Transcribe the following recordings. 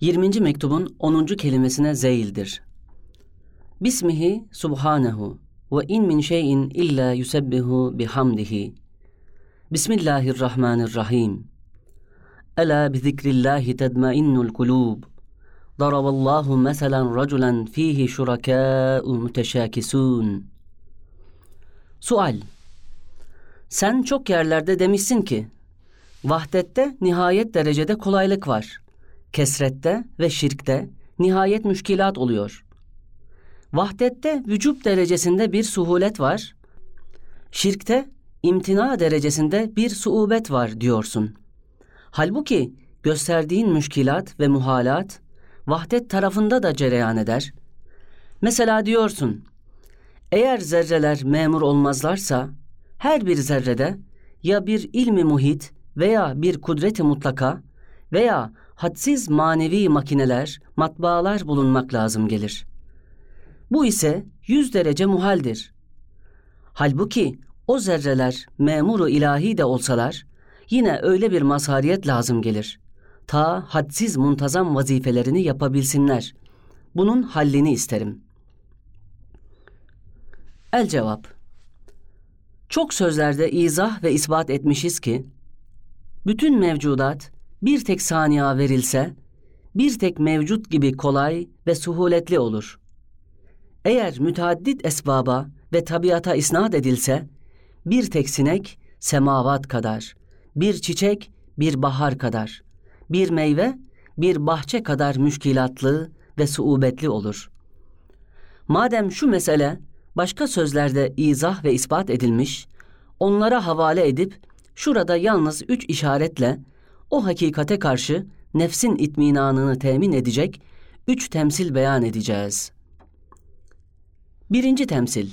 20. mektubun 10. kelimesine zeyldir. Bismihi subhanehu ve in min şeyin illa yusebbihu bihamdihi. Bismillahirrahmanirrahim. Ela bi zikrillahi tedmainnul kulub. Daraballahu meselen raculen fihi şurakâ'u müteşâkisûn. Sual Sen çok yerlerde demişsin ki, vahdette nihayet derecede kolaylık var. Kesrette ve şirkte nihayet müşkilat oluyor. Vahdette vücub derecesinde bir suhulet var. Şirkte imtina derecesinde bir suubet var diyorsun. Halbuki gösterdiğin müşkilat ve muhalat vahdet tarafında da cereyan eder. Mesela diyorsun, eğer zerreler memur olmazlarsa, her bir zerrede ya bir ilmi muhit veya bir kudreti mutlaka veya hadsiz manevi makineler, matbaalar bulunmak lazım gelir. Bu ise yüz derece muhaldir. Halbuki o zerreler memuru ilahi de olsalar, yine öyle bir mazhariyet lazım gelir. Ta hadsiz muntazam vazifelerini yapabilsinler. Bunun hallini isterim. El cevap Çok sözlerde izah ve ispat etmişiz ki, bütün mevcudat bir tek saniye verilse, bir tek mevcut gibi kolay ve suhuletli olur. Eğer müteaddit esbaba ve tabiata isnat edilse, bir tek sinek semavat kadar, bir çiçek bir bahar kadar, bir meyve bir bahçe kadar müşkilatlı ve suubetli olur. Madem şu mesele başka sözlerde izah ve ispat edilmiş, onlara havale edip şurada yalnız üç işaretle o hakikate karşı nefsin itminanını temin edecek üç temsil beyan edeceğiz. Birinci temsil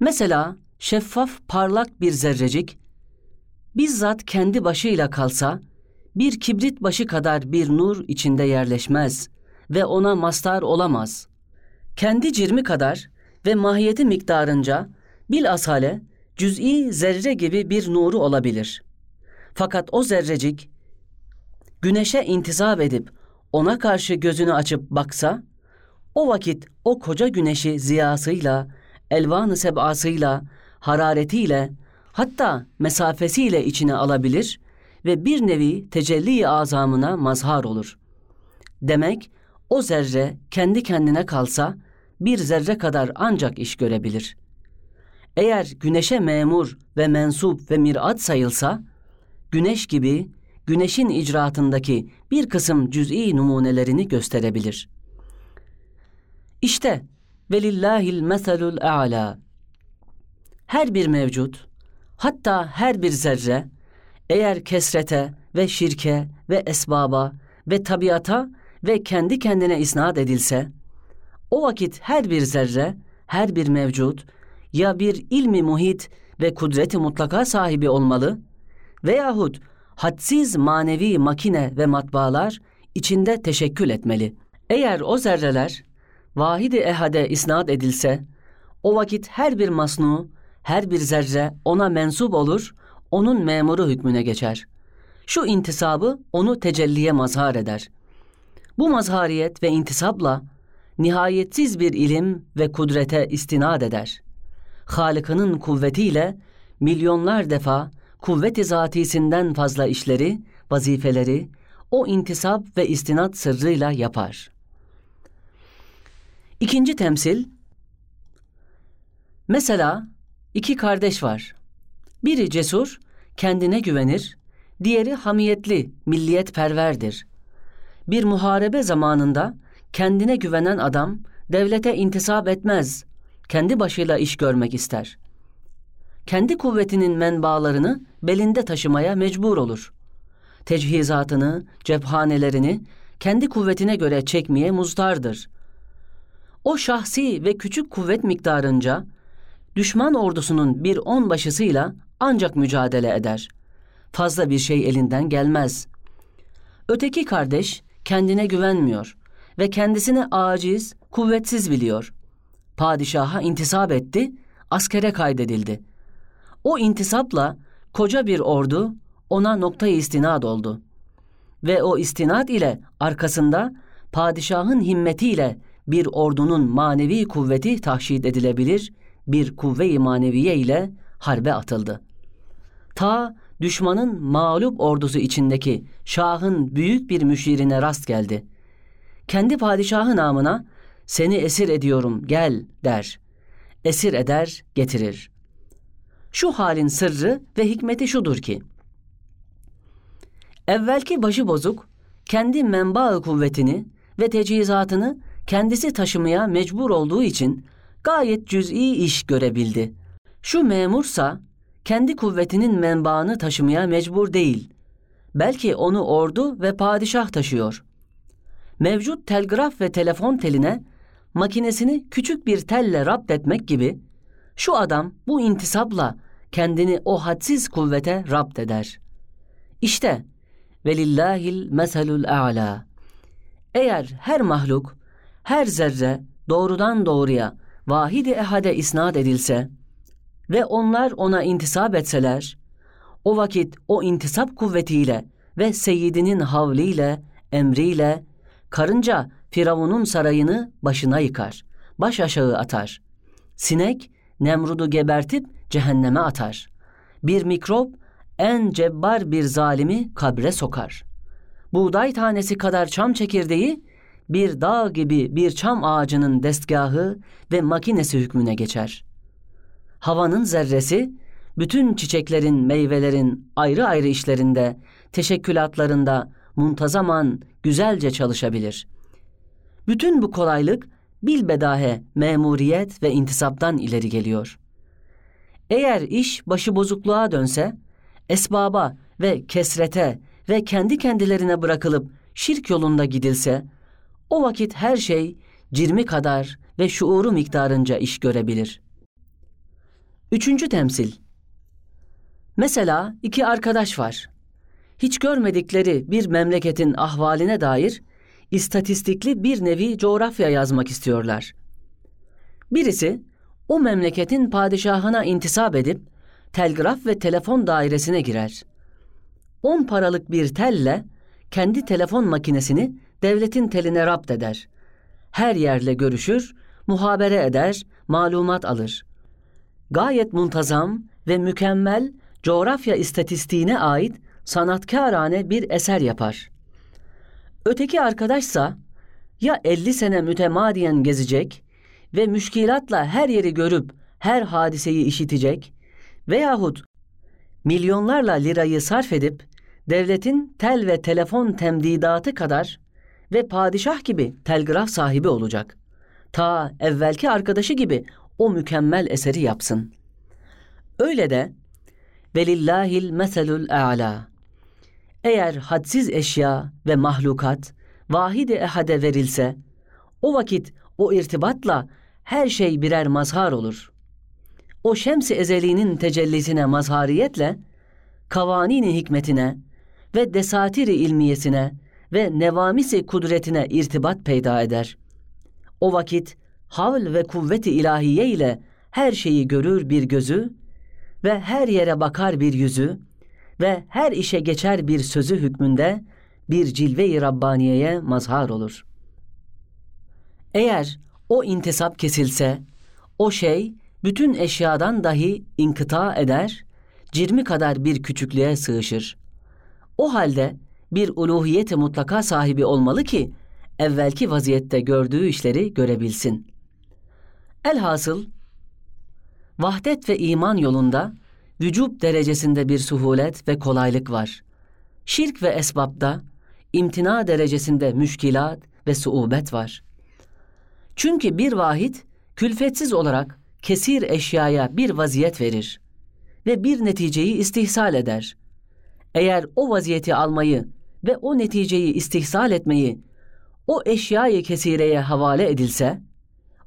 Mesela şeffaf parlak bir zerrecik bizzat kendi başıyla kalsa bir kibrit başı kadar bir nur içinde yerleşmez ve ona mastar olamaz. Kendi cirmi kadar ve mahiyeti miktarınca bil asale cüz'i zerre gibi bir nuru olabilir. Fakat o zerrecik güneşe intizap edip ona karşı gözünü açıp baksa, o vakit o koca güneşi ziyasıyla, elvan-ı sebasıyla, hararetiyle, hatta mesafesiyle içine alabilir ve bir nevi tecelli azamına mazhar olur. Demek o zerre kendi kendine kalsa bir zerre kadar ancak iş görebilir. Eğer güneşe memur ve mensup ve mirat sayılsa, güneş gibi güneşin icraatındaki bir kısım cüz'i numunelerini gösterebilir. İşte velillahil meselul a'la. Her bir mevcut, hatta her bir zerre eğer kesrete ve şirke ve esbaba ve tabiata ve kendi kendine isnat edilse, o vakit her bir zerre, her bir mevcut ya bir ilmi muhit ve kudreti mutlaka sahibi olmalı veyahut hadsiz manevi makine ve matbaalar içinde teşekkül etmeli. Eğer o zerreler vahidi ehade isnat edilse, o vakit her bir masnu, her bir zerre ona mensup olur onun memuru hükmüne geçer. Şu intisabı onu tecelliye mazhar eder. Bu mazhariyet ve intisapla nihayetsiz bir ilim ve kudrete istinad eder. Halık'ının kuvvetiyle milyonlar defa kuvvet-i zatisinden fazla işleri, vazifeleri o intisap ve istinat sırrıyla yapar. İkinci temsil, mesela iki kardeş var. Biri cesur, kendine güvenir, diğeri hamiyetli, milliyetperverdir. Bir muharebe zamanında kendine güvenen adam devlete intisap etmez, kendi başıyla iş görmek ister. Kendi kuvvetinin menbaalarını belinde taşımaya mecbur olur. Tecihizatını, cephanelerini kendi kuvvetine göre çekmeye muzdardır. O şahsi ve küçük kuvvet miktarınca düşman ordusunun bir on başısıyla ancak mücadele eder. Fazla bir şey elinden gelmez. Öteki kardeş kendine güvenmiyor ve kendisini aciz, kuvvetsiz biliyor. Padişaha intisap etti, askere kaydedildi. O intisapla koca bir ordu ona noktayı istinad oldu. ve o istinat ile arkasında padişahın himmetiyle bir ordunun manevi kuvveti tahşid edilebilir, bir kuvve-i maneviye ile harbe atıldı. Ta düşmanın mağlup ordusu içindeki şahın büyük bir müşirine rast geldi. Kendi padişahı namına seni esir ediyorum gel der. Esir eder getirir. Şu halin sırrı ve hikmeti şudur ki, evvelki başı bozuk, kendi menba kuvvetini ve tecihizatını kendisi taşımaya mecbur olduğu için gayet cüz'i iş görebildi. Şu memursa kendi kuvvetinin menbaını taşımaya mecbur değil. Belki onu ordu ve padişah taşıyor. Mevcut telgraf ve telefon teline makinesini küçük bir telle rapt etmek gibi şu adam bu intisapla kendini o hadsiz kuvvete rapt eder. İşte velillahil meselul a'la. Eğer her mahluk, her zerre doğrudan doğruya vahidi ehade isnat edilse ve onlar ona intisap etseler, o vakit o intisap kuvvetiyle ve seyyidinin havliyle, emriyle, karınca Firavun'un sarayını başına yıkar, baş aşağı atar. Sinek, Nemrud'u gebertip cehenneme atar. Bir mikrop, en cebbar bir zalimi kabre sokar. Buğday tanesi kadar çam çekirdeği, bir dağ gibi bir çam ağacının destgahı ve makinesi hükmüne geçer. Havanın zerresi, bütün çiçeklerin, meyvelerin ayrı ayrı işlerinde, teşekkülatlarında muntazaman, güzelce çalışabilir. Bütün bu kolaylık bilbedahe memuriyet ve intisaptan ileri geliyor. Eğer iş başı bozukluğa dönse, esbaba ve kesrete ve kendi kendilerine bırakılıp şirk yolunda gidilse, o vakit her şey cirmi kadar ve şuuru miktarınca iş görebilir. Üçüncü temsil. Mesela iki arkadaş var. Hiç görmedikleri bir memleketin ahvaline dair istatistikli bir nevi coğrafya yazmak istiyorlar. Birisi o memleketin padişahına intisap edip telgraf ve telefon dairesine girer. On paralık bir telle kendi telefon makinesini devletin teline rapt eder. Her yerle görüşür, muhabere eder, malumat alır. Gayet muntazam ve mükemmel coğrafya istatistiğine ait sanatkârane bir eser yapar. Öteki arkadaşsa ya 50 sene mütemadiyen gezecek ve müşkilatla her yeri görüp her hadiseyi işitecek veyahut milyonlarla lirayı sarf edip devletin tel ve telefon temdidatı kadar ve padişah gibi telgraf sahibi olacak. Ta evvelki arkadaşı gibi o mükemmel eseri yapsın. Öyle de velillahil meselul a'la. Eğer hadsiz eşya ve mahlukat vahide ehade verilse, o vakit o irtibatla her şey birer mazhar olur. O şems-i ezeliğinin tecellisine mazhariyetle, kavanini hikmetine ve desatiri ilmiyesine ve nevamisi kudretine irtibat peyda eder. O vakit havl ve kuvveti ilahiye ile her şeyi görür bir gözü ve her yere bakar bir yüzü ve her işe geçer bir sözü hükmünde bir cilve-i Rabbaniye'ye mazhar olur. Eğer o intisap kesilse, o şey bütün eşyadan dahi inkıta eder, cirmi kadar bir küçüklüğe sığışır. O halde bir uluhiyet mutlaka sahibi olmalı ki, evvelki vaziyette gördüğü işleri görebilsin. Elhasıl, vahdet ve iman yolunda vücub derecesinde bir suhulet ve kolaylık var. Şirk ve esbabda imtina derecesinde müşkilat ve suubet var. Çünkü bir vahid külfetsiz olarak kesir eşyaya bir vaziyet verir ve bir neticeyi istihsal eder. Eğer o vaziyeti almayı ve o neticeyi istihsal etmeyi o eşyayı kesireye havale edilse,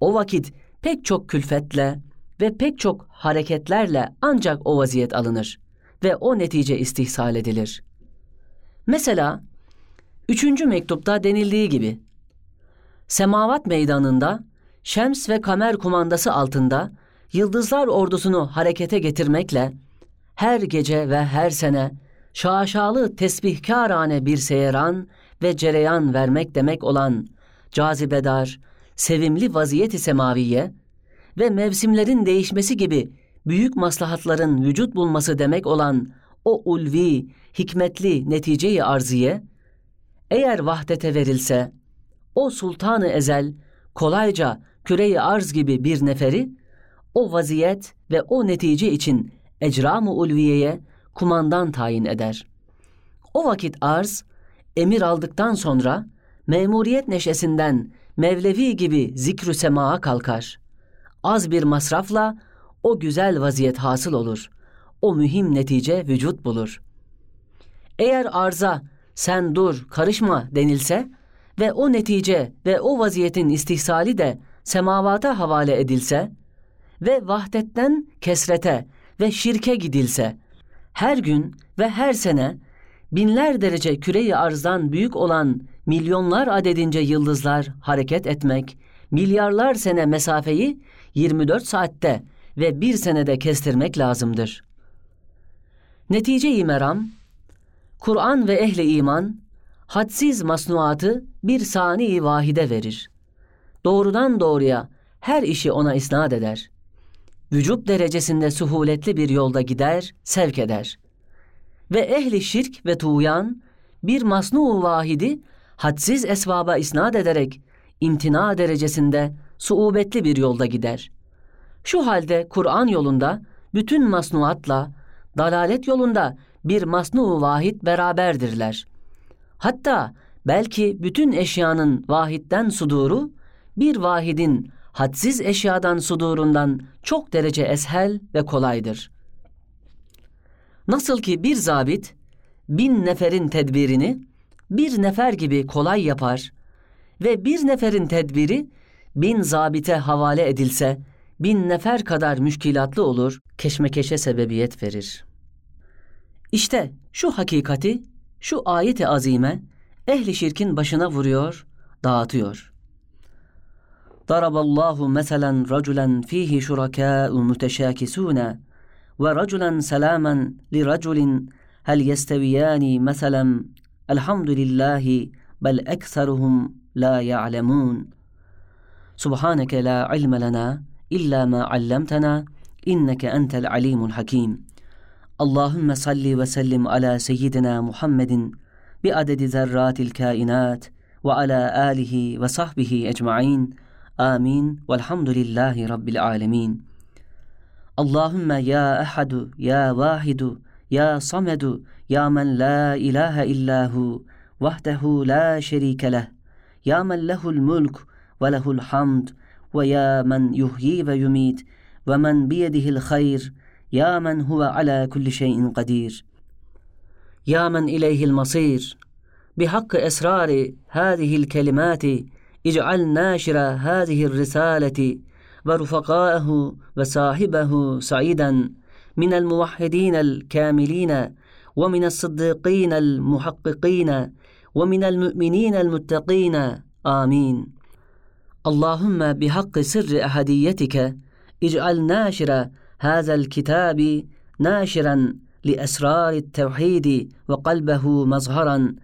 o vakit pek çok külfetle ve pek çok hareketlerle ancak o vaziyet alınır ve o netice istihsal edilir. Mesela üçüncü mektupta denildiği gibi Semavat meydanında Şems ve Kamer kumandası altında yıldızlar ordusunu harekete getirmekle her gece ve her sene şaşalı tesbihkarane bir seyran ve cereyan vermek demek olan cazibedar, sevimli vaziyeti semaviye ve mevsimlerin değişmesi gibi büyük maslahatların vücut bulması demek olan o ulvi, hikmetli neticeyi arziye, eğer vahdete verilse, o sultanı ezel kolayca küreyi arz gibi bir neferi, o vaziyet ve o netice için ecram-ı ulviyeye kumandan tayin eder. O vakit arz, emir aldıktan sonra memuriyet neşesinden Mevlevi gibi zikrü semaa kalkar. Az bir masrafla o güzel vaziyet hasıl olur. O mühim netice vücut bulur. Eğer arza sen dur karışma denilse ve o netice ve o vaziyetin istihsali de semavata havale edilse ve vahdetten kesrete ve şirke gidilse her gün ve her sene binler derece küreyi arzdan büyük olan milyonlar adedince yıldızlar hareket etmek, milyarlar sene mesafeyi 24 saatte ve bir senede kestirmek lazımdır. Netice-i meram, Kur'an ve ehli iman, hadsiz masnuatı bir sani vahide verir. Doğrudan doğruya her işi ona isnat eder. Vücut derecesinde suhuletli bir yolda gider, sevk eder. Ve ehli şirk ve tuğyan, bir masnu vahidi hadsiz esvaba isnat ederek imtina derecesinde suubetli bir yolda gider. Şu halde Kur'an yolunda bütün masnuatla dalalet yolunda bir masnu vahid beraberdirler. Hatta belki bütün eşyanın vahitten suduru bir vahidin hadsiz eşyadan sudurundan çok derece eshel ve kolaydır. Nasıl ki bir zabit bin neferin tedbirini bir nefer gibi kolay yapar ve bir neferin tedbiri bin zabite havale edilse bin nefer kadar müşkilatlı olur, keşmekeşe sebebiyet verir. İşte şu hakikati, şu ayet-i azime ehli şirkin başına vuruyor, dağıtıyor. Daraballahu meselen raculen fihi şurakâ'u müteşâkisûne ve raculen selâmen li raculin hel yesteviyâni meselen elhamdülillahi bel ekseruhum la ya'lemun. Subhaneke la ilme lena illa ma allamtana inneke entel alimul hakim. اللهم صل وسلم على سيدنا محمد بعدد ذرات الكائنات وعلى آله وصحبه أجمعين. آمين. والحمد لله رب العالمين. اللهم يا أحد يا واحد يا صمد يا من لا إله إلا هو وحده لا شريك له يا من له الملك وله الحمد ويا من يحيي ويميت ومن بيده الخير يا من هو على كل شيء قدير. يا من إليه المصير. بحق إسرار هذه الكلمات اجعل ناشر هذه الرسالة ورفقائه وصاحبه سعيدا من الموحدين الكاملين ومن الصديقين المحققين ومن المؤمنين المتقين. آمين. اللهم بحق سر أحديتك اجعل ناشر هذا الكتاب ناشرا لأسرار التوحيد وقلبه مظهرا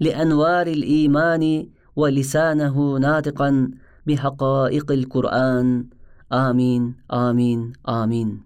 لأنوار الإيمان ولسانه ناطقا بحقائق القرآن. آمين آمين آمين.